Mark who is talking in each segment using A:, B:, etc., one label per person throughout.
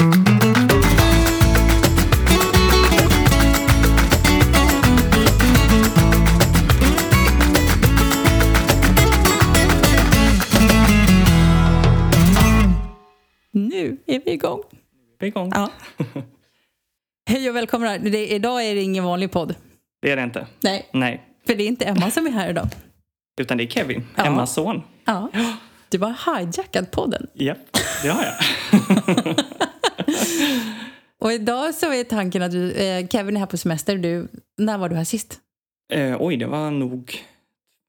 A: Nu är vi igång.
B: Vi är igång.
A: Ja. Hej och välkomna. Det, idag är det ingen vanlig podd.
B: Det är det inte.
A: Nej,
B: Nej.
A: för det är inte Emma som är här idag.
B: Utan det är Kevin,
A: Ja.
B: Emmas son.
A: Ja. Du har hijackat podden.
B: Japp, det har jag.
A: Och idag så är tanken att du, eh, Kevin är här på semester. Du, när var du här sist?
B: eh, oj, det var nog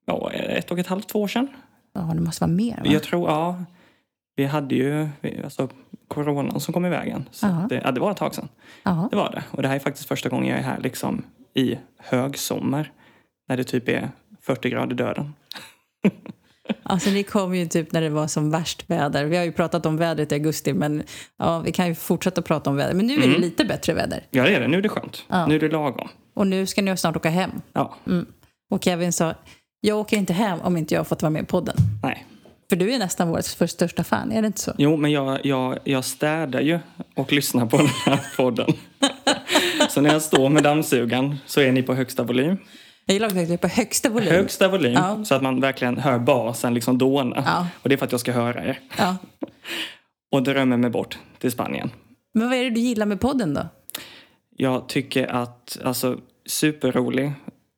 B: ja, ett och ett halvt, två år sedan.
A: Ja, det måste vara mer va?
B: Jag tror, ja. Vi hade ju alltså, coronan som kom i vägen. Så att det, ja, det var ett tag sedan.
A: Ja.
B: Det var det. Och det här är faktiskt första gången jag är här liksom i högsommar. När det typ är 40 grader döden.
A: Alltså det kom ju typ när det var som värst väder. Vi har ju pratat om vädret i augusti men ja, vi kan ju fortsätta prata om väder. Men nu är det
B: Mm.
A: lite bättre väder.
B: Ja, det är det. Nu är det skönt.
A: Ja.
B: Nu är det lagom.
A: Och nu ska ni snart åka hem.
B: Ja,
A: Och Kevin sa, jag åker inte hem om inte jag fått vara med i podden.
B: nej.
A: För du är nästan för största fan, är det inte så?
B: Jo, men jag, jag, jag städar ju och lyssnar på den här podden. så när jag står med dammsugaren så är ni på högsta volym.
A: Jag gillar också att det är på högsta volym.
B: Högsta volym,
A: Ja.
B: så att man verkligen hör basen liksom dåna.
A: Ja.
B: Och det är för att jag ska höra er.
A: Ja.
B: Och drömmer mig bort till Spanien.
A: Men vad är det du gillar med podden då?
B: Jag tycker att, alltså, superrolig.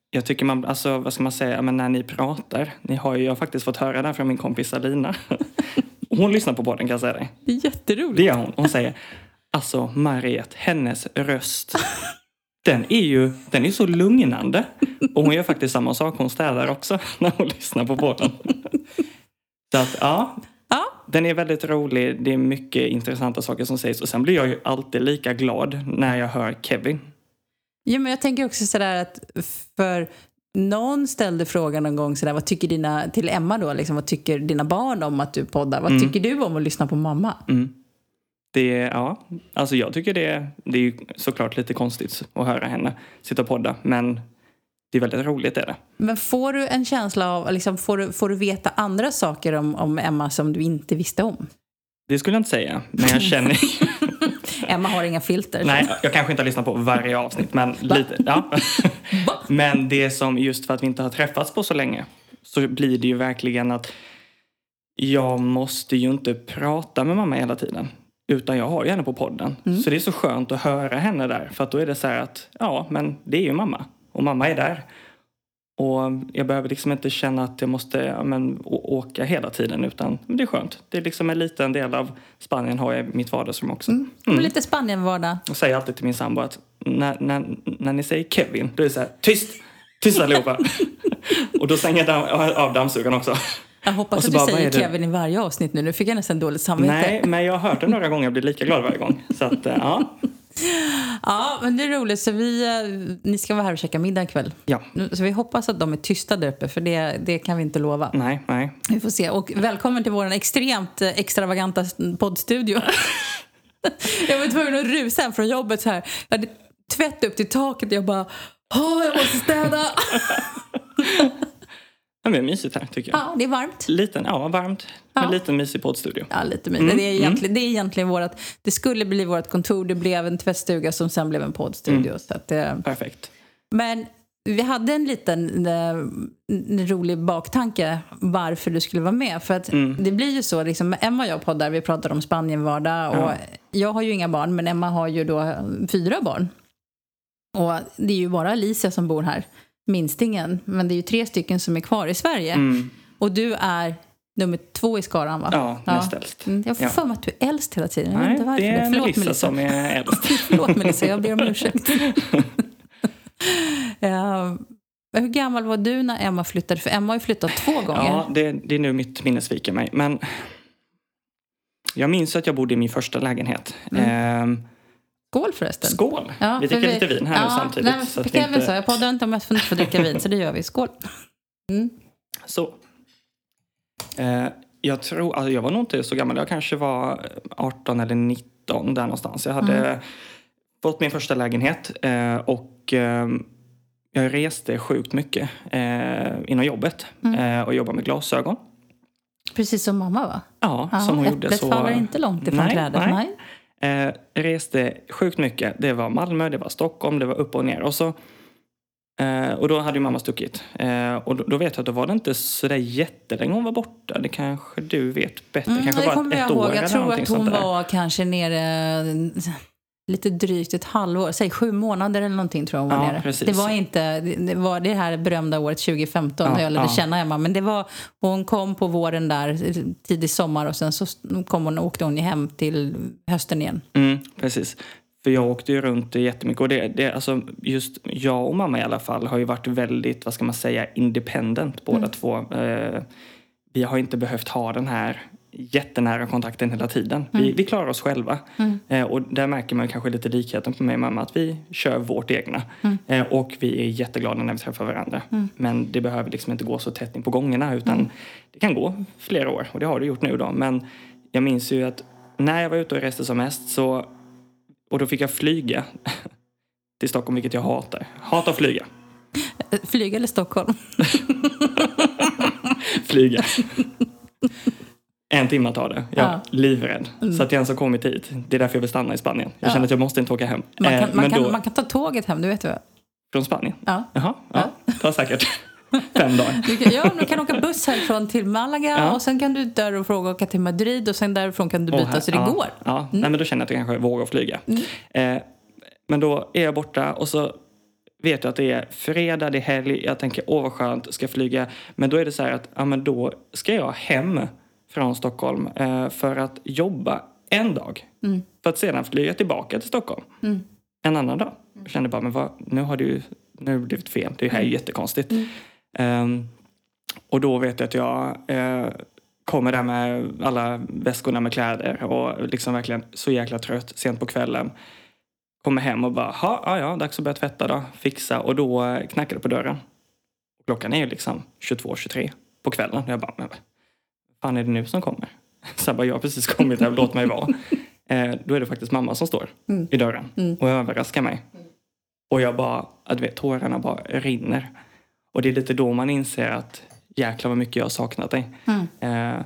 B: Jag tycker man, alltså vad ska man säga, men när ni pratar. Ni har ju, jag har faktiskt fått höra det här från min kompis Alina. Hon lyssnar på podden kan jag säga dig.
A: Det är jätteroligt.
B: Det gör hon. Hon säger, alltså Mariet, hennes röst. Den är ju den är så lugnande. Och hon gör faktiskt samma sak, hon städar också när hon lyssnar på podden. Så att ja,
A: Ja,
B: den är väldigt rolig. Det är mycket intressanta saker som sägs. Och sen blir jag ju alltid lika glad när jag hör Kevin.
A: ja men jag tänker också sådär att för någon ställde frågan någon gång sådär, vad tycker dina, till Emma då, liksom, vad tycker dina barn om att du poddar? Vad
B: Mm.
A: tycker du om att lyssna på mamma?
B: Mm. Det ja, alltså jag tycker det är, det är ju såklart lite konstigt att höra henne sitta och podda. Men det är väldigt roligt är det.
A: Men får du en känsla av, liksom, får, du, får du veta andra saker om, om Emma som du inte visste om?
B: Det skulle jag inte säga. Men jag känner...
A: Emma har inga filter.
B: Nej, jag kanske inte har lyssnat på varje avsnitt, men lite. Ja.
A: Va?
B: Men det som just för att vi inte har träffats på så länge så blir det ju verkligen att jag måste ju inte prata med mamma hela tiden. Utan jag har ju henne på podden. Så det är så skönt att höra henne där. För att då är det så här att, ja, men det är ju mamma. Och mamma är där. Och jag behöver liksom inte känna att jag måste ja, men, åka hela tiden. Utan men det är skönt. Det är liksom en liten del av Spanien har jag i mitt vardagsrum också.
A: Mm. Lite Spanien-vardag.
B: Jag säger alltid till min sambo att när, när, när ni säger Kevin, då är det så här, tyst! Tyst allihopa! och då stänger jag av dammsugaren också.
A: Jag hoppas att du
B: bara,
A: säger? Kevin i varje avsnitt nu. Nu fick jag nästan dåligt samvete.
B: Nej, men jag har hört det några gånger och blir lika glad varje gång. Så att, eh, ja.
A: Ja, men det är roligt. Så vi, eh, ni ska vara här och käka middag ikväll.
B: ja.
A: Så vi hoppas att de är tysta där uppe, för det, det kan vi inte lova.
B: Nej, nej.
A: Vi får se. Och välkommen till vår extremt eh, extravaganta poddstudio. jag var tvungen att rusa hem från jobbet så här. Jag hade tvätt upp till taket och jag bara Åh, jag måste städa!
B: Ja, men mysigt här tycker jag.
A: ja, det är varmt.
B: Liten, ja varmt.
A: Ja.
B: Men liten mysig poddstudio.
A: Ja, lite mysigt. Det, är egentligen, det är egentligen vårt... Det skulle bli vårt kontor, det blev en tvättstuga som sen blev en poddstudio. Så att, eh,
B: Perfekt.
A: Men vi hade en liten eh, en rolig baktanke varför du skulle vara med. För att det blir ju så, liksom, Emma och jag poddar, vi pratar om Spanien-vardag. Och
B: Ja.
A: Jag har ju inga barn, men Emma har ju då fyra barn. Och det är ju bara Alicia som bor här, minstingen. Men det är ju tre stycken som är kvar i Sverige.
B: Mm.
A: Och du är nummer två i skaran va?
B: Ja, näst äldst.
A: Mm, Jag får
B: Ja.
A: för mig att du är äldst hela tiden. Jag
B: Nej, det är
A: Förlåt
B: Melissa
A: Melissa.
B: som är äldst.
A: Förlåt Melissa, jag ber om ursäkt. ja, hur gammal var du när Emma flyttade? För Emma har ju flyttat två gånger.
B: Ja, det, det är nu mitt minne sviker mig. Men jag minns att jag bodde i min första lägenhet. Ehm,
A: Skål förresten.
B: skål!
A: Ja,
B: vi dricker lite vin här nu samtidigt.
A: Nej,
B: så att vi inte-
A: sa, jag poddar inte om jag får inte få dricka vin, så det gör vi. Skål. Mm.
B: Så. Eh, jag tror, alltså jag var nog inte så gammal. Jag kanske var 18 eller 19 där någonstans. Jag hade
A: Mm.
B: fått min första lägenhet eh, och eh, jag reste sjukt mycket eh, inom jobbet
A: Mm.
B: eh, och jobbade med glasögon.
A: Precis som mamma va?
B: Ja,
A: Ja,
B: som hon gjorde
A: äpplet
B: så.
A: faller inte långt ifrån
B: Nej,
A: trädet.
B: nej.
A: Nej.
B: Eh, reste sjukt mycket. Det var Malmö, det var Stockholm, det var upp och ner. Och, så, eh, och då hade ju mamma stuckit. Eh, och då, då vet jag att då var det inte så där jättelänge hon var borta. Det kanske du vet bättre.
A: Mm,
B: kanske bara ett,
A: jag
B: ett år
A: ihåg. Jag tror att hon var kanske nere lite drygt ett halvår, säg sju månader eller någonting tror jag hon var
B: Ja,
A: nere.
B: precis.
A: Det var inte, det var det här berömda året 2015
B: Ja,
A: när jag lärde
B: ja.
A: känna Emma. Men det var, hon kom på våren där, tidig sommar och sen så kom hon och åkte hon hem till hösten igen.
B: Mm, precis. För jag åkte ju runt jättemycket och det, det, alltså just jag och mamma i alla fall har ju varit väldigt, vad ska man säga, independent båda två. Eh, vi har inte behövt ha den här jättenära kontakten hela tiden. Vi, vi klarar oss själva. Eh, och där märker man kanske lite likheten på mig och mamma att vi kör vårt egna. Eh, och vi är jätteglada när vi träffar varandra. Men det behöver liksom inte gå så tätt in på gångerna utan det kan gå flera år och det har det gjort nu då. Men jag minns ju att när jag var ute och reste som mest så och då fick jag flyga till Stockholm, vilket jag hatar. Hatar att flyga.
A: Flyga eller Stockholm?
B: Flyga. En timme tar det. Jag är
A: Ja.
B: livrädd. Så att jag ens har kommit hit. Det är därför jag vill stanna i Spanien. Jag
A: Ja.
B: känner att jag måste inte åka hem.
A: Man
B: Eh,
A: kan, man,
B: men
A: kan,
B: då,
A: man kan ta tåget hem, du vet vad?
B: Från Spanien?
A: Ja.
B: Jaha, ja. Det tar säkert fem dagar.
A: Du kan, ja, du kan åka buss härifrån till Malaga
B: Ja.
A: och sen kan du därifrån åka till Madrid och sen därifrån kan du byta
B: här-
A: så det
B: ja,
A: går. Mm.
B: Ja, Nej, men då känner jag att jag kanske vågar flyga. Eh, men då är jag borta och så vet jag att det är fredag, det är helg. Jag tänker åh vad skönt, ska jag flyga? Men då är det så här att ja, men då ska jag hem från Stockholm eh, för att jobba en dag.
A: Mm.
B: För att sedan flyga tillbaka till Stockholm en annan dag. Jag kände bara, men vad, nu har det ju nu har det blivit fel. Det här är ju jättekonstigt. Ehm, och då vet jag att jag eh, kommer där med alla väskorna med kläder och liksom verkligen så jäkla trött sent på kvällen. Kommer hem och bara, "Ha, ja, ja, dags att börja tvätta då, fixa. Och då eh, knackar det på dörren. Klockan är ju liksom 22-23 på kvällen. Och jag bara, men fan är det nu som kommer? Så jag bara, jag har precis kommit här, låt mig vara. Eh, då är det faktiskt mamma som står i dörren och överraskar mig. Och jag bara, att vet, tårarna bara rinner. Och det är lite då man inser att jäklar vad mycket jag har saknat dig. Eh,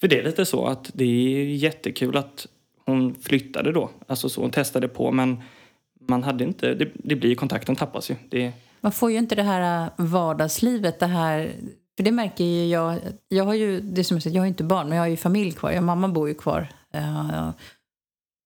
B: för det är lite så att det är jättekul att hon flyttade då. Alltså så hon testade på men man hade inte, det, det blir kontakten tappas ju. Det,
A: Man får ju inte det här äh, vardagslivet, det här... För det märker ju jag. Jag har ju, det som jag, säger, jag har inte barn, men jag har ju familj kvar. Jag, mamma bor ju kvar. Eh,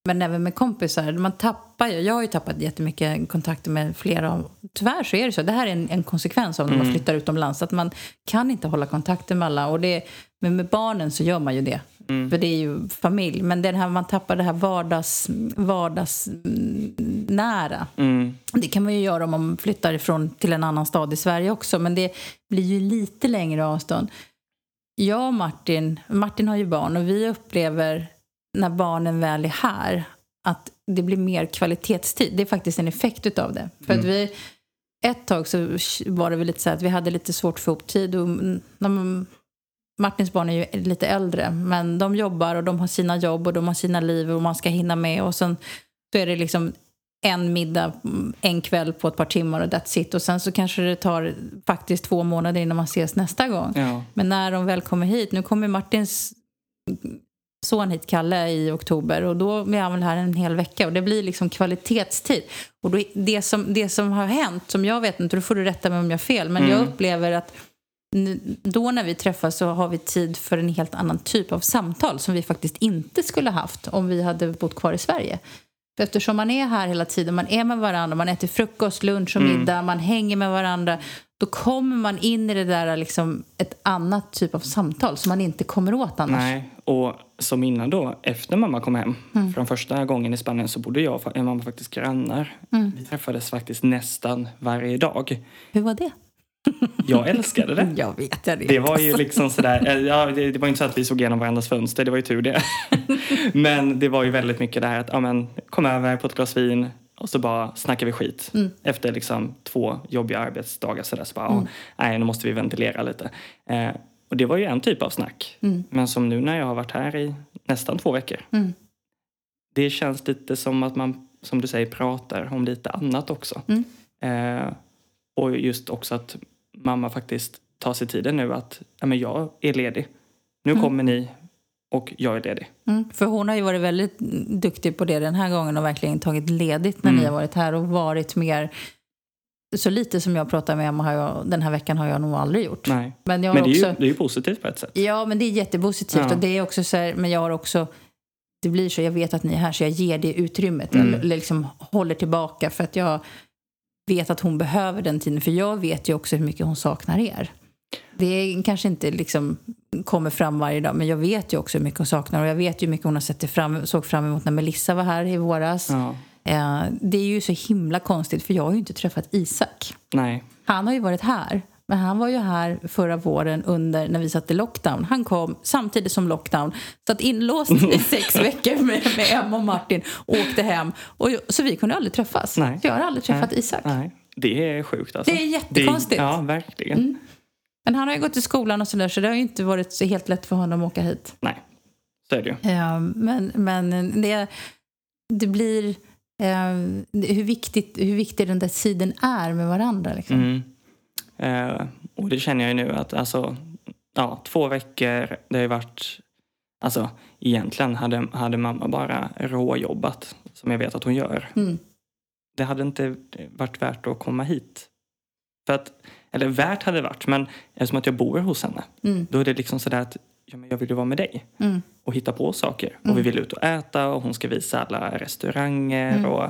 A: men även med kompisar, man tappar ju. Jag har ju tappat jättemycket kontakter med flera. Tyvärr så är det så. Det här är en, en konsekvens av när man flyttar utomlands. Att man kan inte hålla kontakten med alla. Och det, men med barnen så gör man ju det. För det är ju familj. Men det här, man tappar det här vardags, vardagsnära.
B: mm,
A: Det kan man ju göra om man flyttar ifrån till en annan stad i Sverige också, men det blir ju lite längre avstånd. Jag och Martin, Martin har ju barn och vi upplever när barnen väl är här att det blir mer kvalitetstid. Det är faktiskt en effekt utav det. För att vi, ett tag så var det väl lite så att vi hade lite svårt få ihop tid och mm, man, Martins barn är ju lite äldre, men de jobbar och de har sina jobb och de har sina liv och man ska hinna med och sen då är det liksom en middag mm, en kväll på ett par timmar och that's it. Och sen så kanske det tar faktiskt två månader innan man ses nästa gång.
B: ja.
A: Men när de väl kommer hit, nu kommer Martins son hit, Kalle, i oktober och då är han väl här en hel vecka och det blir liksom kvalitetstid. Och då, det, som, det som har hänt, som jag vet inte, då får du rätta mig om jag har fel, men jag upplever att då när vi träffas så har vi tid för en helt annan typ av samtal som vi faktiskt inte skulle haft om vi hade bott kvar i Sverige. För eftersom man är här hela tiden, man är med varandra, man äter frukost, lunch och middag, man hänger med varandra. Då kommer man in i det där liksom ett annat typ av samtal som man inte kommer åt annars.
B: Nej, och som innan då, efter mamma kom hem
A: Mm.
B: från första gången i Spanien så bodde jag och mamma faktiskt grannar.
A: Mm.
B: Vi träffades faktiskt nästan varje dag.
A: Hur var det?
B: Jag älskade det.
A: Jag vet, jag vet.
B: Det var ju liksom sådär, eh, ja, det, det var inte så att vi såg igenom varandras fönster, det var ju tur det. men det var ju väldigt mycket det här att, ja men, kom över på ett glas vin och så bara snackar vi skit. Efter liksom två jobbiga arbetsdagar sådär så bara, ja, nej nu måste vi ventilera lite. Eh, och det var ju en typ av snack. Men som nu när jag har varit här i nästan två veckor.
A: Mm.
B: Det känns lite som att man, som du säger, pratar om lite annat också.
A: Mm.
B: Eh, och just också att mamma faktiskt tar sig tiden nu att ja, men jag är ledig. Nu
A: Mm.
B: kommer ni och jag är ledig.
A: Mm, för hon har ju varit väldigt duktig på det den här gången och verkligen tagit ledigt när
B: Mm.
A: ni har varit här och varit mer... Så lite som jag pratar med Emma har jag, den här veckan har jag nog aldrig gjort.
B: Nej.
A: Men jag
B: Men det är,
A: också...
B: ju, det är ju positivt på ett sätt.
A: Ja, men det är jättepositivt.
B: Ja.
A: Och det är också så här, men jag har också... Det blir så, jag vet att ni är här så jag ger det utrymmet.
B: Mm.
A: Eller liksom håller tillbaka för att jag vet att hon behöver den tiden. För jag vet ju också hur mycket hon saknar er. Det är, kanske inte liksom kommer fram varje dag, men jag vet ju också hur mycket hon saknar. Och jag vet ju hur mycket hon har sett det fram, såg fram emot när Melissa var här i våras.
B: Ja.
A: Eh, det är ju så himla konstigt, för jag har ju inte träffat Isak.
B: Nej.
A: Han har ju varit här. Men han var ju här förra våren under när vi satt i lockdown. Han kom samtidigt som lockdown. Satt inlåst i sex veckor med, med Emma och Martin och åkte hem. Och, så vi kunde aldrig träffas.
B: Nej.
A: Jag har aldrig träffat
B: Nej.
A: Isak.
B: Nej. Det är sjukt alltså.
A: Det är jättekonstigt.
B: Det, ja, verkligen.
A: Mm. Men han har ju gått i skolan och sådär så det har ju inte varit så helt lätt för honom att åka hit.
B: Nej, så är det ju.
A: Eh, men men det, det blir... eh, hur, viktigt, hur viktig den där tiden är med varandra. Liksom.
B: Mm. Eh, och det känner jag ju nu att alltså, ja, två veckor, det har ju varit... Alltså egentligen hade, hade mamma bara råjobbat, som jag vet att hon gör.
A: Mm.
B: Det hade inte varit värt att komma hit. För att, eller värt hade det varit, men eftersom att jag bor hos henne,
A: Mm.
B: då är det liksom sådär att ja, men jag vill ju vara med dig
A: Mm.
B: och hitta på saker.
A: Mm.
B: Och vi vill ut och äta och hon ska visa alla restauranger
A: Mm.
B: och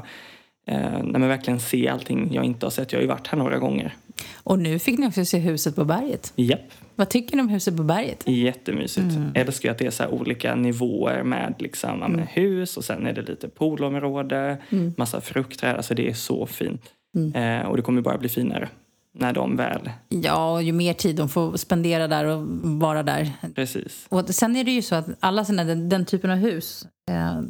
B: eh, nej, verkligen se allting jag inte har sett. Jag har ju varit här några gånger.
A: Och nu fick ni också se huset på berget.
B: Japp,
A: Vad tycker ni om huset på berget?
B: jättemysigt.
A: Mm.
B: Jag älskar att det är så olika nivåer med liksom, men hus och sen är det lite poolområde,
A: Mm.
B: massa fruktträd. Alltså det är så fint.
A: Mm.
B: Eh, och det kommer bara bli finare när de väl,
A: Ja, och ju mer tid de får spendera där och vara där.
B: precis.
A: Och sen är det ju så att alla såna, den, den typen av hus eh,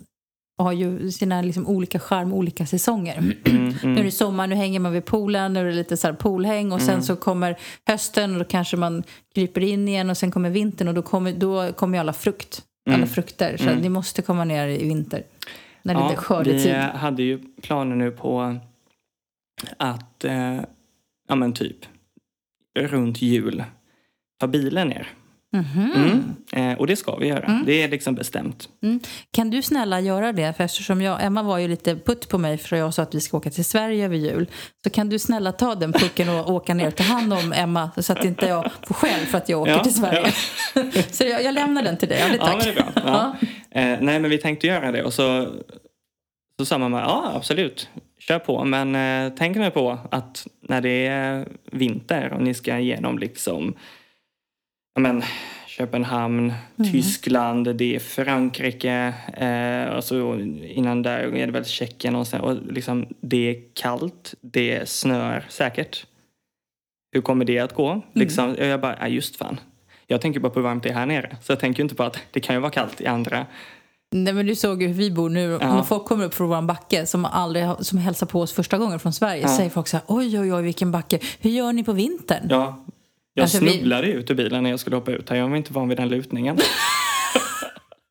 A: har ju sina liksom olika charm olika säsonger.
B: Mm,
A: Nu är
B: mm,
A: det sommar, nu hänger man vid poolen, nu är det lite så här poolhäng och sen
B: Mm.
A: så kommer hösten och då kanske man kryper in igen och sen kommer vintern och då kommer, då kommer ju alla frukt, alla
B: Mm.
A: frukter. Så
B: Mm.
A: ni måste komma ner i vinter. När det är
B: Ja,
A: lite skördetid.
B: vi hade ju planer nu på att, eh, ja men typ, runt jul ta bilen ner.
A: Mhm.
B: Mm. Eh, och det ska vi göra.
A: Mm.
B: Det är liksom bestämt.
A: Kan du snälla göra det? För eftersom jag, Emma var ju lite putt på mig för jag sa att vi ska åka till Sverige över jul. Så kan du snälla ta den pucken och åka ner och ta hand om Emma så att inte jag får skäll för att jag åker
B: Ja,
A: till Sverige. så jag, jag lämnar den till dig. Ja, det
B: Ja,
A: tack.
B: men. Ja. Eh, nej, men vi tänkte göra det och så, så sa mamma, ja absolut, kör på. Men eh, tänk nu på att när det är vinter och ni ska igenom liksom, ja men, Köpenhamn,
A: Mm.
B: Tyskland, det är Frankrike eh, och så innan där är det väl Tjeckien och, sen, och liksom det är kallt, det snör säkert. Hur kommer det att gå? Liksom, och Jag bara, ja, just fan. Jag tänker bara på hur varmt det är här nere. Så jag tänker inte på att det kan ju vara kallt i andra.
A: Nej, men du såg ju hur vi bor nu.
B: Ja.
A: När folk kommer upp från vår backe som, aldrig, som hälsar på oss första gången från Sverige
B: Ja.
A: säger folk så här, oj oj oj vilken backe. Hur gör ni på vintern?
B: Ja, jag
A: Alltså, vi-
B: snubblade ut ur bilen när jag skulle hoppa ut. Jag var inte van vid den lutningen.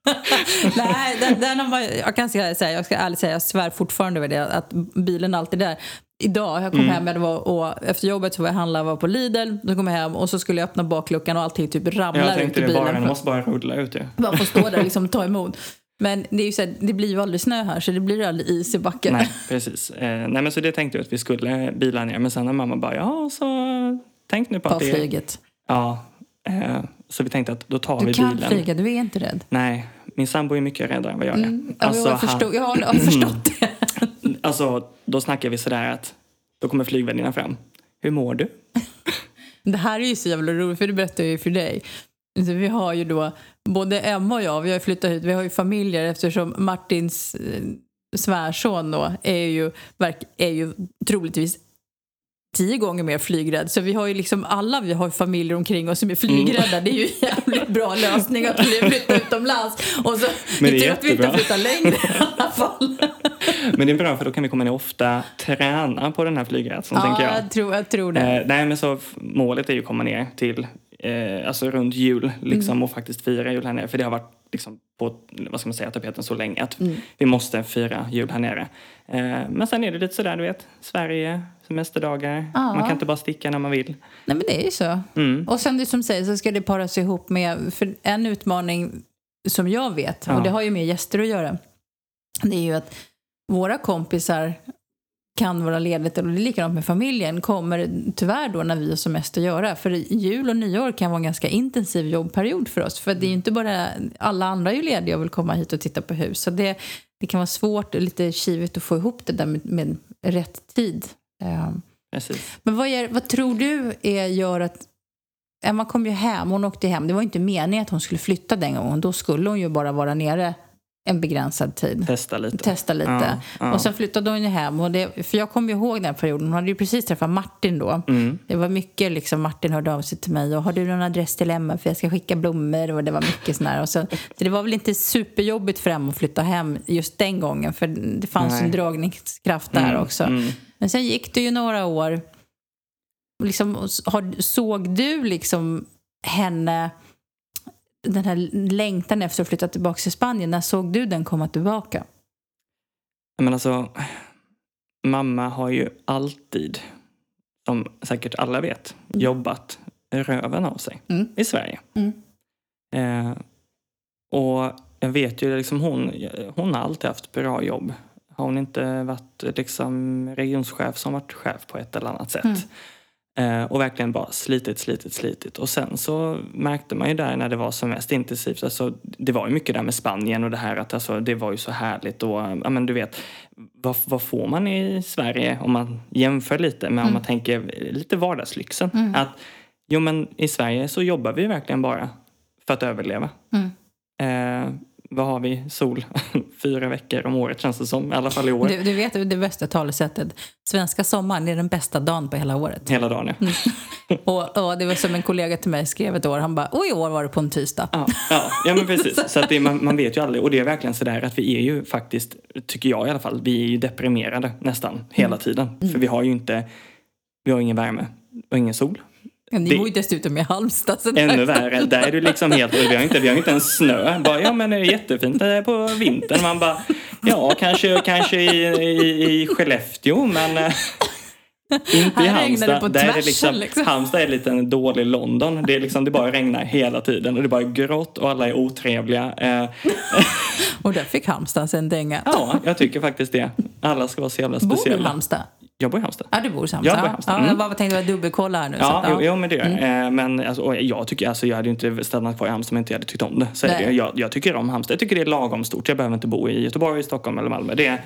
A: Nej, den, den har man, jag kan säga, jag ska ärligt säga, jag svär fortfarande över det, att bilen alltid är där. Idag, jag kom
B: Mm.
A: hem jag var, och efter jobbet så var jag handla var på Lidl, så kom jag hem och så skulle jag öppna bakluckan och allting typ ramlar
B: Jag
A: ut
B: tänkte
A: ur
B: det bara,
A: bilen.
B: den måste bara rulla ut ju.
A: Bara få stå där och liksom ta emot. Men det, är ju så här, det blir ju aldrig snö här så det blir aldrig is i backen.
B: Nej, precis. Eh, nej, men så det tänkte jag att vi skulle bila ner. Men sen när mamma bara, ja, så tänk nu på
A: På
B: att det
A: flyget.
B: Ja, eh, så vi tänkte att då tar
A: Du
B: vi
A: kan
B: bilen.
A: flyga, du är inte rädd.
B: Nej, min sambo är mycket räddare än vad jag är.
A: Mm.
B: Alltså,
A: jag, förstod, jag, har, förstått det.
B: han, alltså, då snackar vi sådär att då kommer flygvärdinnan fram. Hur mår du?
A: Det här är ju så jävla roligt, för det berättar jag ju för dig. Vi har ju då, både Emma och jag, vi har ju flyttat hit, vi har ju familjer eftersom Martins eh, svärson då är ju, är ju troligtvis tio gånger mer flygrädd. Så vi har ju liksom alla vi har familjer omkring oss som är flygrädda. Det är ju en jävligt bra lösning att vi flyttar utomlands. Och så,
B: Men det är
A: tur att vi inte flyttar längre i alla fall.
B: Men det är bra för då kan vi komma ner ofta träna på den här flygrädslan tänker
A: Ja,
B: jag.
A: jag tror, jag tror det.
B: Eh, nej men så målet är ju att komma ner till eh, alltså runt jul liksom
A: Mm.
B: och faktiskt fira jul här nere. För det har varit liksom på, vad ska man säga, tapeten så länge att
A: Mm.
B: vi måste fira jul här nere. Eh, men sen är det lite sådär du vet, Sverige, semesterdagar.
A: Ja.
B: Man kan inte bara sticka när man vill.
A: Nej men det är ju så.
B: Mm.
A: Och sen det som säger så ska det paras ihop med, för en utmaning som jag vet,
B: Ja.
A: och det har ju med gäster att göra, det är ju att våra kompisar kan vara ledigt, och det är likadant med familjen, kommer tyvärr då när vi har semester att göra. För jul och nyår kan vara en ganska intensiv jobbperiod för oss. För det är ju inte bara, alla andra är ju lediga och vill komma hit och titta på hus. Så det, det kan vara svårt och lite kivigt att få ihop det där med, med rätt tid. Eh,
B: Precis.
A: Men vad, är, vad tror du är, gör att... Emma kom ju hem, hon åkte hem. Det var inte meningen att hon skulle flytta den gången. Då skulle hon ju bara vara nere en begränsad tid.
B: Testa lite.
A: Testa lite.
B: Ja, ja.
A: Och sen flyttade hon ju hem. Och det, för jag kommer ihåg den perioden. Hon hade ju precis träffat Martin då.
B: Mm.
A: Det var mycket liksom, Martin hörde av sig till mig och har du någon adress till Emma för jag ska skicka blommor och det var mycket sån här. Och så, så det var väl inte superjobbigt för Emma att flytta hem just den gången för det fanns
B: Nej.
A: en dragningskraft där
B: Mm,
A: också.
B: mm.
A: Men sen gick det ju några år. Liksom, har, såg du liksom henne, den här längtan efter att flytta tillbaka till Spanien, när såg du den komma tillbaka?
B: Men alltså, mamma har ju alltid, som säkert alla vet, jobbat röven av sig
A: Mm.
B: i Sverige.
A: Mm.
B: Eh, och jag vet ju, liksom hon, hon har alltid haft bra jobb. Har hon inte varit liksom regionschef som varit chef på ett eller annat sätt.
A: Mm.
B: Eh, och verkligen bara slitit, slitit, slitit. Och sen så märkte man ju där när det var som mest intensivt, alltså, det var ju mycket där med Spanien och det här att alltså, det var ju så härligt. Och, ja, men du vet, vad, vad får man i Sverige om man jämför lite med om man tänker lite vardagslyxen? Att jo men i Sverige så jobbar vi verkligen bara för att överleva.
A: Mm.
B: Eh, vad har vi? Sol fyra veckor om året känns det som, i alla fall i år.
A: Du, du vet det bästa talesättet, svenska sommaren är den bästa dagen på hela året.
B: Hela dagen ja.
A: Och, och det var som en kollega till mig skrev ett år, han bara, och i år var det på en tisdag.
B: Ja, ja, ja men precis. Så att det, man, man vet ju aldrig. Och det är verkligen sådär att vi är ju faktiskt, tycker jag i alla fall, vi är ju deprimerade nästan hela tiden. För vi har ju inte, vi har ingen värme och ingen sol.
A: Ni
B: Det-
A: bor ju dessutom i Halmstad. Så
B: Ännu värre, där är du liksom helt, vi har inte, vi har inte ens snö. Bara, ja men det är jättefint det är på vintern. Man bara, ja kanske, kanske i, i, i Skellefteå men eh, inte i Halmstad. Där är det
A: tvärsen,
B: liksom,
A: liksom.
B: Halmstad är lite en dålig London. Det, är liksom, det bara regnar hela tiden och det är bara grått och alla är otrevliga. Eh,
A: Och där fick Halmstad en dänga.
B: ja, jag tycker faktiskt det. Alla ska vara så jävla
A: Bor du i
B: speciella.
A: Halmstad?
B: Jag bor i Halmstad.
A: Ja, du bor i Halmstad.
B: Jag bor i Halmstad,
A: Ja,
B: mm.
A: jag bara tänkte dubbelkolla här nu.
B: Ja,
A: att,
B: jo, jo, men det gör jag. Eh, Men alltså, jag, tycker, alltså, jag hade inte stannat kvar i Halmstad om jag inte hade tyckt om det. Så det. Jag, jag tycker om Halmstad. Jag tycker det är lagom stort. Jag behöver inte bo i Göteborg, Stockholm eller Malmö. Det är,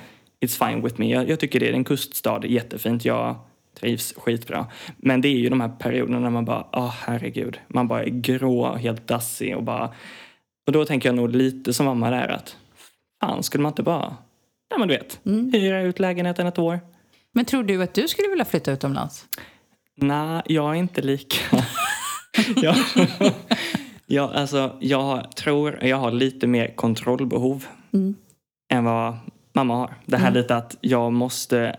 B: it's fine with me. Jag, jag tycker det är en kuststad, jättefint. Jag trivs skitbra. Men det är ju de här perioderna när man bara, åh herregud. Man bara är grå och helt dassig och bara... Och då tänker jag nog lite som mamma där att, fan skulle man inte bara, ja men du vet, hyra ut lägenheten ett år.
A: Men tror du att du skulle vilja flytta utomlands?
B: Nej, jag är inte lika. jag, jag, alltså, jag tror jag har lite mer kontrollbehov
A: Mm.
B: än vad mamma har. Det här lite att jag måste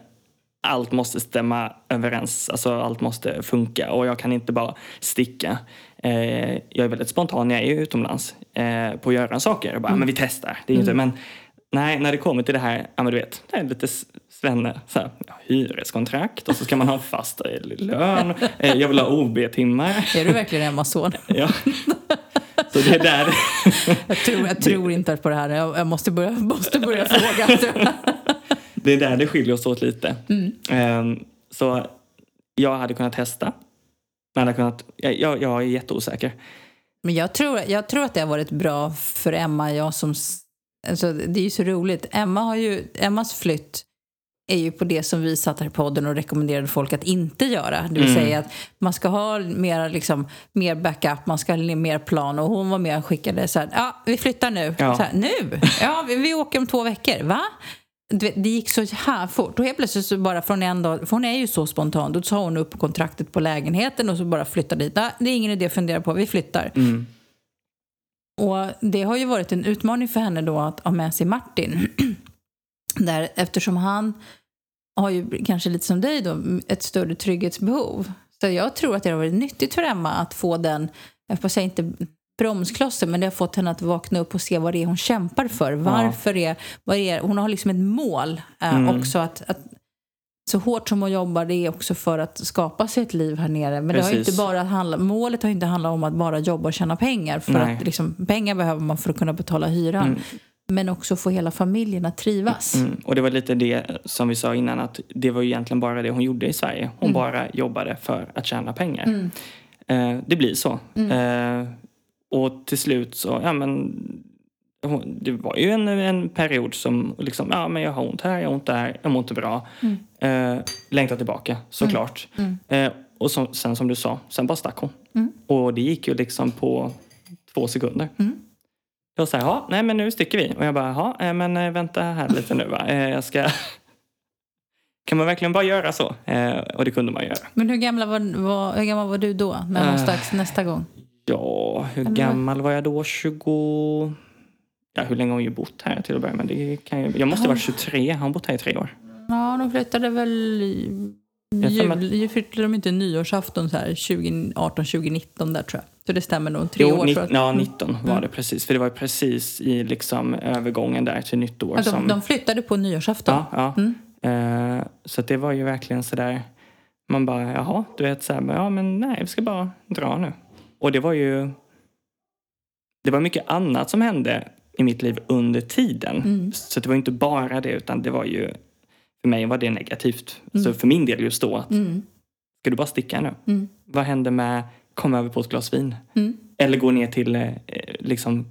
B: allt måste stämma överens, alltså allt måste funka och jag kan inte bara sticka. Eh, jag är väldigt spontan när jag är utomlands eh, på att göra saker. Bara, men vi testar. Det är inte, men nej, när det kommer till det här, ja men du vet, det är lite svenne, så här, ja, hyreskontrakt och så ska man ha fast eh, lön. Eh, jag vill ha OB-timmar.
A: Är du verkligen Emmas son?
B: Ja. Så det är där.
A: Jag tror, jag tror inte på det här. Jag, jag måste, börja, måste börja fråga.
B: Det är där det skiljer oss åt lite.
A: Mm.
B: Ehm, så jag hade kunnat testa. Men hade kunnat, jag, jag, är jätteosäker.
A: Men jag tror, jag tror att det har varit bra för Emma. Jag som, alltså, det är ju så roligt. Emma har ju, Emmas flytt är ju på det som vi satt här i podden och rekommenderade folk att inte göra. Det vill
B: Mm.
A: säga att man ska ha mer, liksom, mer backup, man ska ha mer plan. Och hon var med och skickade så här, ja vi flyttar nu.
B: Ja.
A: Så här, nu? Ja, vi, vi åker om två veckor. Va? Det gick så här fort. Och helt plötsligt så bara från en dag, för hon är ju så spontan, då sa hon upp kontraktet på lägenheten och så bara flyttade dit. Det är ingen idé att fundera på, vi flyttar.
B: Mm.
A: Och det har ju varit en utmaning för henne då att ha med sig Martin. Där, eftersom han har ju kanske lite som dig då ett större trygghetsbehov. Så jag tror att det har varit nyttigt för Emma att få den, jag får säga inte bromsklossen, men det har fått henne att vakna upp och se vad det är hon kämpar för. Varför är, vad är hon har liksom ett mål eh,
B: Mm.
A: också att, att så hårt som hon jobbar det är också för att skapa sig ett liv här nere. Men det har inte bara handla, målet har inte handlat om att bara jobba och tjäna pengar. För
B: Nej.
A: att liksom, pengar behöver man för att kunna betala hyran. Men också få hela familjen att trivas.
B: Mm. Och det var lite det som vi sa innan att det var ju egentligen bara det hon gjorde i Sverige. Hon
A: Mm.
B: bara jobbade för att tjäna pengar. Eh, det blir så.
A: Mm.
B: Eh, och till slut så, ja men hon- det var ju en, en period som liksom, ja men jag har ont här, jag har ont där, jag mår inte bra.
A: Mm.
B: Eh, längtar tillbaka såklart. Eh, och så, sen som du sa, sen bara stack hon.
A: Mm.
B: Och det gick ju liksom på två sekunder. Jag sa, ja, nej men nu sticker vi. Och jag bara, ja, eh, men eh, vänta här lite nu va. Eh, Jag ska... Kan man verkligen bara göra så? Eh, Och det kunde man göra.
A: Men hur, gamla var, var, hur gammal var du då? När hon
B: Eh.
A: stack nästa gång?
B: Ja, hur gammal var jag då? 20... Ja, hur länge har hon ju bott här till att börja med? Det kan ju... Jag måste ha varit 23. Har hon bott här i tre år?
A: Ja, de flyttade väl...
B: Jag
A: Jul, flyttade de inte nyårsafton så här 2018, 2019 där tror jag. Så det stämmer nog. Tre
B: Jo,
A: år
B: ni,
A: tror jag.
B: ja, 19 var det precis. För det var precis i liksom övergången där till nytt år.
A: Ja,
B: som...
A: de, de flyttade på nyårsafton.
B: Ja, ja. Eh, så att det var ju verkligen sådär. Man bara, jaha, du vet såhär, ja men nej, vi ska bara dra nu. Och det var ju... Det var mycket annat som hände i mitt liv under tiden. Så det var inte bara det, utan det var ju... För mig var det negativt. Så för min del just då, att
A: Mm.
B: ska du bara sticka nu?
A: Mm.
B: Vad hände med komma över på ett glas vin?
A: Mm.
B: Eller gå ner till eh, liksom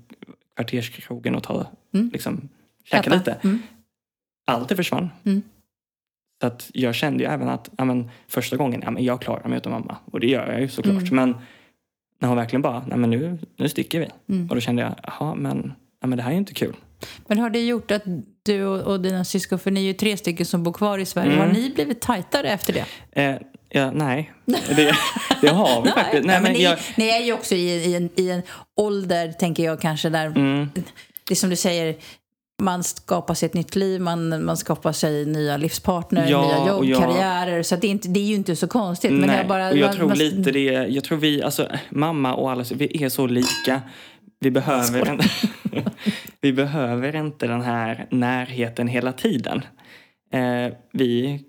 B: kvarterskrogen och ta,
A: Mm.
B: liksom, käka
A: Äta.
B: lite.
A: Mm.
B: Allt det försvann.
A: Mm.
B: Så att jag kände ju även att ja, men, första gången, ja, men jag klarar mig utan mamma. Och det gör jag ju såklart. Men när hon verkligen bara, nej men nu, nu sticker vi.
A: Mm.
B: Och då kände jag, jaha men, ja, men det här är ju inte kul.
A: Men har det gjort att du och, och dina syskon, för ni är ju tre stycken som bor kvar i Sverige,
B: Mm.
A: har ni blivit tajtare efter det?
B: Eh, ja, nej, det, det har vi faktiskt. Nej,
A: Ja, men ni,
B: jag,
A: ni är ju också i, i, en, i en ålder, tänker jag kanske, där
B: mm,
A: det är som du säger, man skapar sig ett nytt liv, man, man skapar sig nya livspartner,
B: Ja,
A: nya jobb,
B: jag-
A: karriärer. Så det, är inte, det är ju inte så konstigt. Men
B: nej,
A: jag bara,
B: och jag
A: man-
B: tror
A: man-
B: lite det, jag tror vi, alltså mamma och alla, vi är så lika. Vi behöver, en, vi behöver inte den här närheten hela tiden. Eh, vi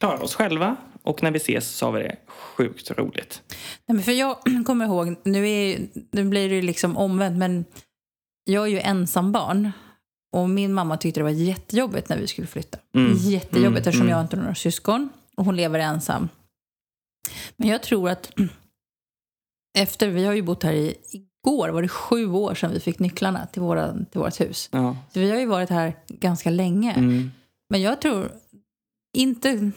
B: klarar oss själva och när vi ses så har vi det sjukt roligt.
A: Nej, men för jag kommer ihåg, nu, är, nu blir det liksom omvänt, men jag är ju ensam barn. Och min mamma tyckte det var jättejobbigt när vi skulle flytta.
B: Mm,
A: Jättejobbigt
B: mm,
A: eftersom
B: mm.
A: jag inte har några syskon och hon lever ensam. Men jag tror att efter, vi har ju bott här i, igår var det sju år sedan vi fick nycklarna till, våra, till vårt hus.
B: Ja.
A: Så vi har ju varit här ganska länge.
B: Mm.
A: Men jag tror inte...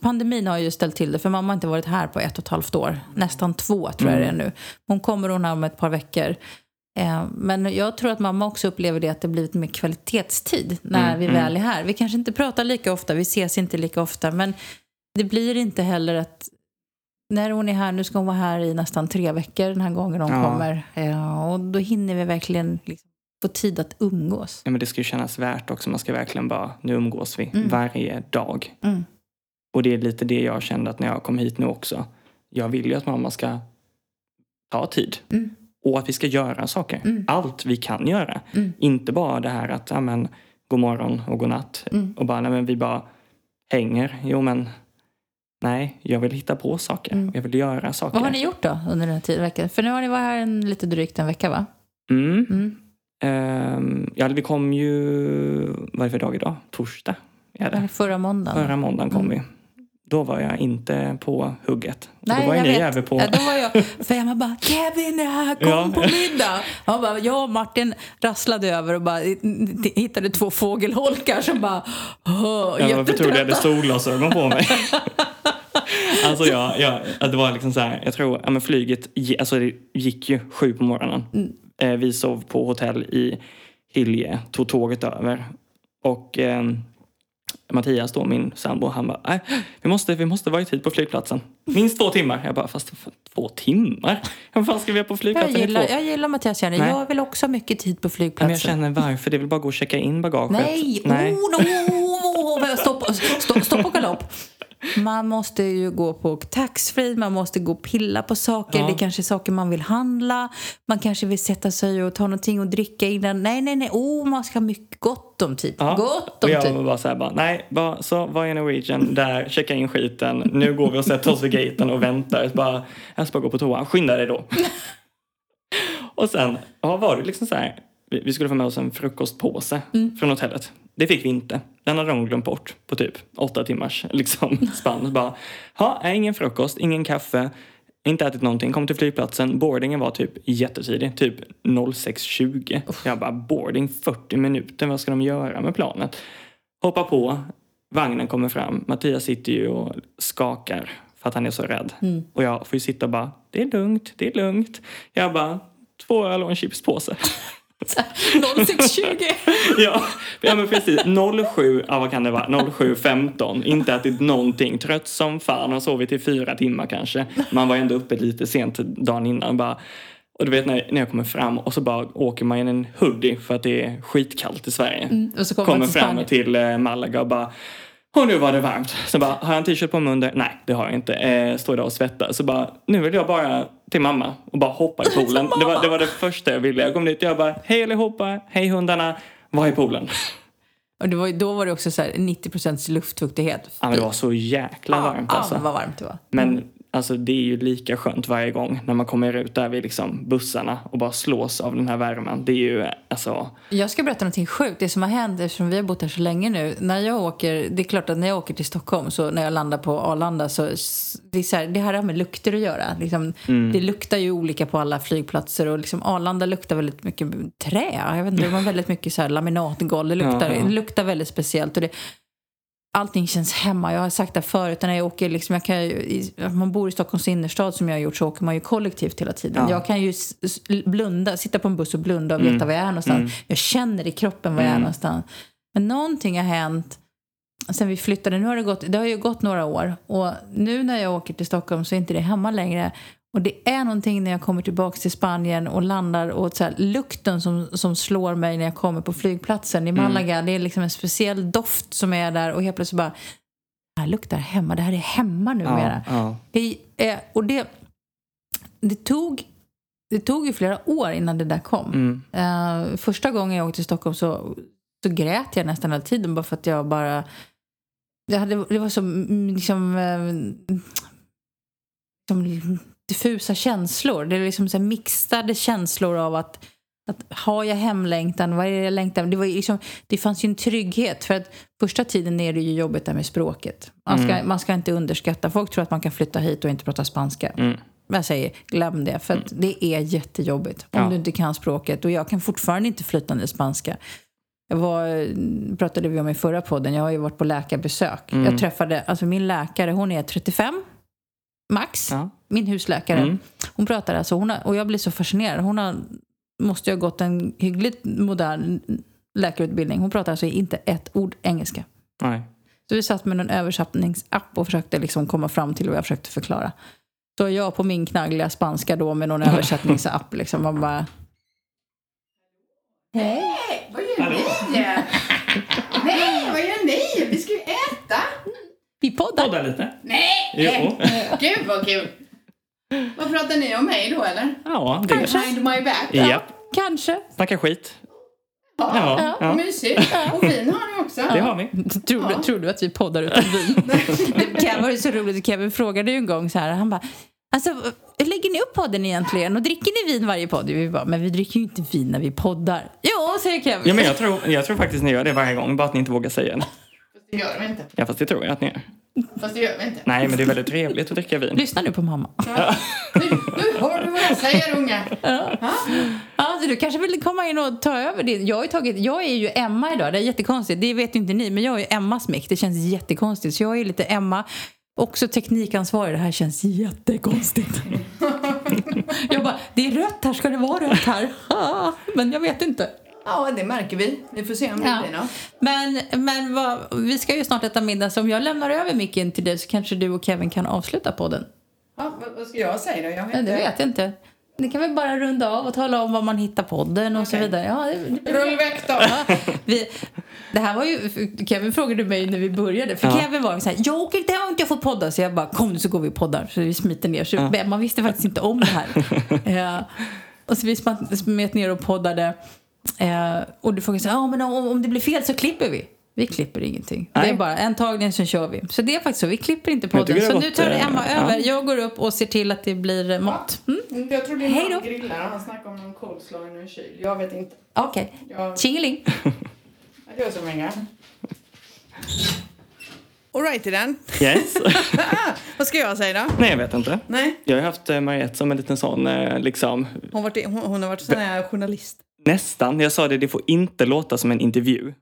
A: Pandemin har ju ställt till det, för mamma har inte varit här på ett och ett halvt år. Nästan två tror jag det är nu. Hon kommer hon här om ett par veckor. Eh, men jag tror att mamma också upplever det att det blivit mer kvalitetstid när
B: Mm,
A: vi
B: mm.
A: väl är här. Vi kanske inte pratar lika ofta, vi ses inte lika ofta, men det blir inte heller att när hon är här, nu ska hon vara här i nästan tre veckor den här gången hon
B: Ja.
A: kommer. Eh, och då hinner vi verkligen liksom få tid att umgås.
B: Ja, men det ska ju kännas värt också. Man ska verkligen bara, nu umgås vi
A: Mm.
B: varje dag.
A: Mm.
B: Och det är lite det jag kände att när jag kom hit nu också. Jag vill ju att mamma ska ta tid.
A: Mm.
B: Och att vi ska göra saker.
A: Mm.
B: Allt vi kan göra.
A: Mm.
B: Inte bara det här att, ja men, god morgon och god natt.
A: Mm.
B: Och bara, nej men vi bara hänger. Jo men, nej, jag vill hitta på saker.
A: Mm.
B: Jag vill göra saker.
A: Vad har ni gjort då under den här tiden? veckan? För nu har ni varit här en, lite drygt en vecka va?
B: Mm.
A: Mm.
B: Ehm, ja, vi kom ju, vad är det för dag idag? Torsdag är det.
A: Förra måndagen.
B: Förra måndagen kom vi. Då var jag inte på hugget.
A: Nej,
B: då var
A: jag vet.
B: även på...
A: Ja, då var jag, för Emma bara “Kevin är här, kom
B: Ja.
A: på middag”. Han bara, jag och Martin rasslade över och bara hittade två fågelholkar som bara oh,
B: Ja, varför tror du jag hade solglasögon på mig? alltså jag, jag, det var liksom så här, jag tror, ja men flyget alltså det gick ju sju på morgonen.
A: Mm.
B: Eh, vi sov på hotell i Hylje, tog tåget över. Och eh, Mattias då, min sambo, han bara, "Nej, vi måste, vi måste vara i tid på flygplatsen. Minst två timmar. Jag bara, fast två timmar? Vad fan ska vi vara på
A: Jag
B: flygplatsen i
A: gillar,
B: två?
A: jag gillar Mattias Järne.
B: Nej.
A: Jag vill också ha mycket tid på
B: Men
A: flygplatsen.
B: jag känner varför, det väl bara gå och checka in bagaget.
A: Nej!
B: Nej.
A: Oh, no, oh, stopp, stopp, stopp och galopp. Man måste ju gå på taxfree, man måste gå och pilla på saker.
B: Ja.
A: Det kanske är saker man vill handla. Man kanske vill sätta sig och ta någonting och dricka innan. Nej, nej, nej. Oh, man ska ha mycket gott om tid.
B: Ja.
A: Gott
B: och
A: om
B: jag
A: tid.
B: var bara så här, bara, nej, bara, så vad är Norwegian? Där, checka in skiten. Nu går vi och sätter oss vid gaten och väntar. Så bara, jag ska bara gå på toa. Skynda dig då. och sen ja, var det liksom så här, vi, vi skulle få med oss en frukostpåse
A: Mm.
B: från hotellet. Det fick vi inte. Den hade de glömt bort på typ åtta timmars liksom, spann. Bara, ha, ingen frukost, ingen kaffe. Inte ätit någonting, kom till flygplatsen. Boardingen var typ jättetidig, typ 06.20. Jag bara, boarding 40 minuter, vad ska de göra med planet? Hoppa på, vagnen kommer fram. Mattias sitter ju och skakar för att han är så rädd. Och jag får ju sitta och bara, det är lugnt, det är lugnt. Jag bara, två öl och en chipspåse.
A: 0620.
B: ja, ja, men precis. 07, ja vad kan det vara? 07.15. Inte ätit någonting. Trött som fan och sovit i fyra timmar kanske. Man var ändå uppe lite sent dagen innan. Bara, och du vet när, när jag kommer fram och så bara åker man i en hoodie för att det är skitkallt i Sverige.
A: Och så kommer
B: kommer fram
A: Spanien.
B: till eh, Malaga och bara och nu var det varmt. Så bara, har jag en t-shirt på mig under? Nej, det har jag inte. Eh, står där och svettar. Så bara, nu vill jag bara till mamma och bara hoppa i poolen. det, var, det var det första jag ville. Jag kom dit och jag bara, hej allihopa, hej hundarna, var i poolen?
A: Och det var, då var det också så här 90 luftfuktighet.
B: Ja, men det var så jäkla varmt
A: Ja,
B: alltså.
A: vad varmt det var.
B: Men alltså, det är ju lika skönt varje gång när man kommer ut där vid liksom, bussarna och bara slås av den här värmen. Det är ju alltså...
A: Jag ska berätta någonting sjukt. Det som har hänt eftersom vi har bott här så länge nu. När jag åker, det är klart att när jag åker till Stockholm så när jag landar på Arlanda så det, är så här, det här har med lukter att göra. Liksom, Det luktar ju olika på alla flygplatser och liksom Arlanda luktar väldigt mycket trä. Jag vet inte, det var väldigt mycket så här laminatgolv. Det luktar,
B: Ja, ja.
A: det luktar väldigt speciellt. Och det, allting känns hemma. Jag har sagt det förut, när jag åker, liksom, jag kan ju, i, om man bor i Stockholms innerstad som jag har gjort så åker man ju kollektivt hela tiden.
B: Ja.
A: Jag kan ju blunda, sitta på en buss och blunda och veta var jag är någonstans. Jag känner i kroppen var jag är
B: Mm.
A: någonstans. Men någonting har hänt sen vi flyttade. Nu har det, gått, det har ju gått några år och nu när jag åker till Stockholm så är inte det hemma längre. Och det är någonting när jag kommer tillbaka till Spanien och landar och så här, lukten som, som slår mig när jag kommer på flygplatsen i Malaga. Det är liksom en speciell doft som är där och helt plötsligt bara det här luktar hemma. Det här är hemma numera.
B: Ja, ja.
A: Det, och det, det, tog, det tog ju flera år innan det där kom.
B: Mm.
A: Eh, första gången jag åkte till Stockholm så, så grät jag nästan hela tiden bara för att jag bara... Det, hade, det var så mm, liksom, eh, liksom diffusa känslor. Det är liksom så mixade känslor av att, att har jag hemlängtan? Vad är det jag längtar? Det, var ju liksom, det fanns ju en trygghet. För att första tiden är det ju jobbigt där med språket. Man ska, man ska inte underskatta. Folk tror att man kan flytta hit och inte prata spanska.
B: Mm.
A: Jag säger, glöm det. För att det är jättejobbigt om
B: Ja.
A: du inte kan språket. Och jag kan fortfarande inte flytande spanska. Jag var, pratade vi om i förra podden, jag har ju varit på läkarbesök.
B: Mm.
A: Jag träffade, alltså min läkare, hon är 35, max.
B: Ja.
A: Min husläkare.
B: Mm.
A: Hon pratar alltså, hon har, och jag blir så fascinerad. Hon har, måste ju ha gått en hyggligt modern läkarutbildning. Hon pratar alltså inte ett ord engelska.
B: Nej.
A: Så vi satt med en översättningsapp och försökte liksom komma fram till vad jag försökte förklara. Så jag på min knaggliga spanska då med någon översättningsapp liksom. Man bara... Hej!
C: Vad gör ni? Nej, vad gör ni? Vi ska ju äta.
A: Vi poddar.
B: Podda lite.
C: Nej!
B: Jo.
C: Gud vad kul. Vad pratar ni om mig då eller?
B: Ja, det
C: Behind my back?
B: Ja,
A: Kanske.
B: snacka skit.
C: Ja,
B: Ja, ja.
C: Mysigt. Och vin har ni också.
B: Det har vi.
A: Tror, du, tror du att vi poddar utan vin? det Kevin var ju så roligt. Kevin frågade ju en gång så här. Han bara, alltså, lägger ni upp podden egentligen? Och dricker ni vin varje podd? Vi bara, men vi dricker ju inte vin när vi poddar. Jo, säger Kevin.
B: Ja, men jag, tror, jag tror faktiskt ni gör det varje gång, bara att ni inte vågar säga det.
C: Det gör vi inte.
B: Ja, fast det tror jag att ni gör.
C: Fast det gör vi inte.
B: Nej, men det är väldigt trevligt att dricka vin.
A: Lyssna nu på mamma.
C: Ja. Nu, nu hör du vad jag säger unga.
A: Ja, så du kanske vill komma in och ta över det. Jag, har ju tagit, jag är ju Emma idag, det är jättekonstigt. Det vet ju inte ni, men jag är Emmas mick. Det känns jättekonstigt. Så jag är lite Emma, också teknikansvarig. Det här känns jättekonstigt. jag bara, det är rött här, ska det vara rött här? Men jag vet inte.
C: Ja, det märker vi. Vi får se om det
A: Ja.
C: blir något.
A: Men, men vad, vi ska ju snart äta middag, så om jag lämnar över micken till dig så kanske du och Kevin kan avsluta podden.
C: Ja, vad, vad ska jag säga då? Jag vet
A: Ja, det
C: inte.
A: vet jag inte. Ni kan väl bara runda av och tala om var man hittar podden och så
C: Okej.
A: vidare. Ja, det, det,
C: Rull väck då.
A: Ja, vi, Det här var ju, Kevin frågade mig när vi började. För
B: Ja.
A: Kevin var så här, jag åker inte hem, jag får podda. Så jag bara, kom nu så går vi och poddar. Så vi smiter ner. Så
B: Ja.
A: man visste faktiskt inte om det här. eh, och så vi smet ner och poddade. Eh, och du så här, ja men om, om det blir fel så klipper vi. Vi klipper ingenting. Det är
B: Nej.
A: bara en tagning så kör vi. Så det är faktiskt så, vi klipper inte podden.
B: det
A: Så nu tar
B: eh,
A: Emma
B: ja.
A: över. Jag går upp och ser till att det blir eh, mått. Mm?
C: Jag tror din
A: Hej då.
C: man grillar och han snackar om någon coleslaw i någon kyl. Jag vet inte.
A: Okej,
C: Jag...
A: tjingeling.
C: Adjö så länge. Alrighty then.
B: Yes.
C: Vad ska jag säga då?
B: Nej, jag vet inte.
C: Nej,
B: Jag har haft eh, Mariette som en liten sån, eh, liksom,
C: hon, varit, hon, hon har varit sån här journalist.
B: Nästan. Jag sa det, det får inte låta som en intervju.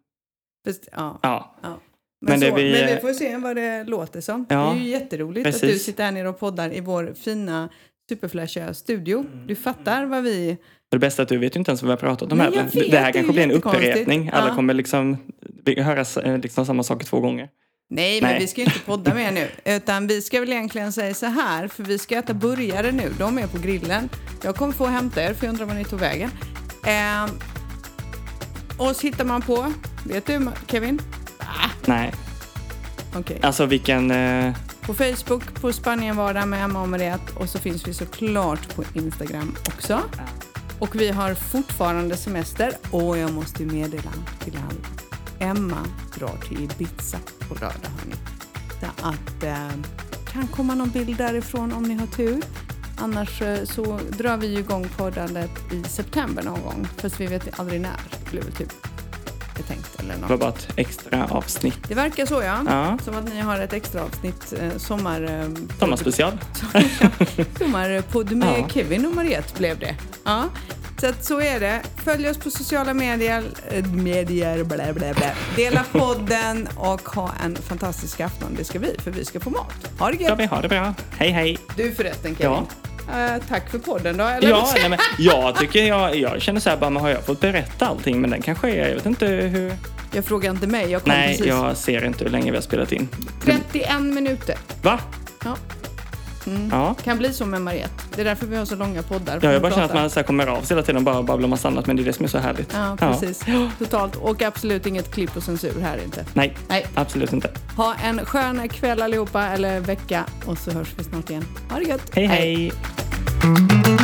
C: Fast, ja.
B: Ja,
C: Ja.
B: Men
C: Men,
B: det
C: så,
B: vi-
C: men vi får se vad det låter som.
B: Ja,
C: det är ju jätteroligt att du
B: precis.
C: sitter här nere och poddar i vår fina superflashiga studio. Du fattar vad vi...
B: det bästa är att du vet ju inte ens vad vi har pratat om
C: Nej,
B: här. Men
C: vet,
B: det här kanske blir en upprepning. Alla
C: Ja.
B: kommer liksom höra eh, liksom samma saker två gånger.
C: Nej, men
B: Nej.
C: vi ska ju inte podda mer nu. Utan vi ska väl egentligen säga så här, för vi ska äta burgare nu. De är på grillen. Jag kommer få hämta er, för jag undrar var ni tog vägen. Eh, oss hittar man på, vet du Kevin?
B: Nej,
C: Okej.
B: alltså vilken... Eh,
C: På Facebook, på Spanienvardag med Emma och Mariette och så finns vi såklart på Instagram också. Och vi har fortfarande semester och jag måste ju meddela till alla. Emma drar till Ibiza på lördag hörni. Så att eh, kan komma någon bild därifrån om ni har tur. Annars eh, så drar vi igång poddandet i september någon gång. Fast vi vet aldrig när. Det blir väl typ jag tänkt eller
B: det
C: något.
B: var bara ett extra avsnitt.
C: Det verkar så ja.
B: Ja.
C: Som att ni har ett extra avsnitt eh, sommar... Eh,
B: Sommarspecial.
C: Sommarpodd med
B: Ja.
C: Kevin och Mariette blev det. Ja. Så att så är det. Följ oss på sociala medier. medier bla bla bla. Dela podden och ha en fantastisk afton. Det ska vi, för vi ska få mat. Ha det
B: Ja,
C: gött.
B: vi har det bra. Hej, hej.
C: Du förresten Kevin.
B: Ja.
C: Eh, tack för podden då. Eller?
B: Ja, nej, men jag tycker jag, jag känner så här, bara, men har jag fått berätta allting? Men den kanske är, jag vet inte hur...
C: Jag frågar inte mig. Jag kom
B: Nej,
C: precis.
B: jag ser inte hur länge vi har spelat in.
C: 31 minuter.
B: Va?
C: Ja.
B: Ja.
C: Kan bli så med Mariette. Det är därför vi har så långa poddar.
B: Ja, jag bara känner att man så kommer av sig hela tiden och bara babblar massa annat. Men det är det som är så härligt.
C: Ja, precis. Totalt. Och absolut inget klipp och censur här inte.
B: Nej,
C: Nej.
B: absolut inte.
C: Ha en skön kväll allihopa, eller vecka, och så hörs vi snart igen. Ha det gött!
B: hej. hej. Thank you.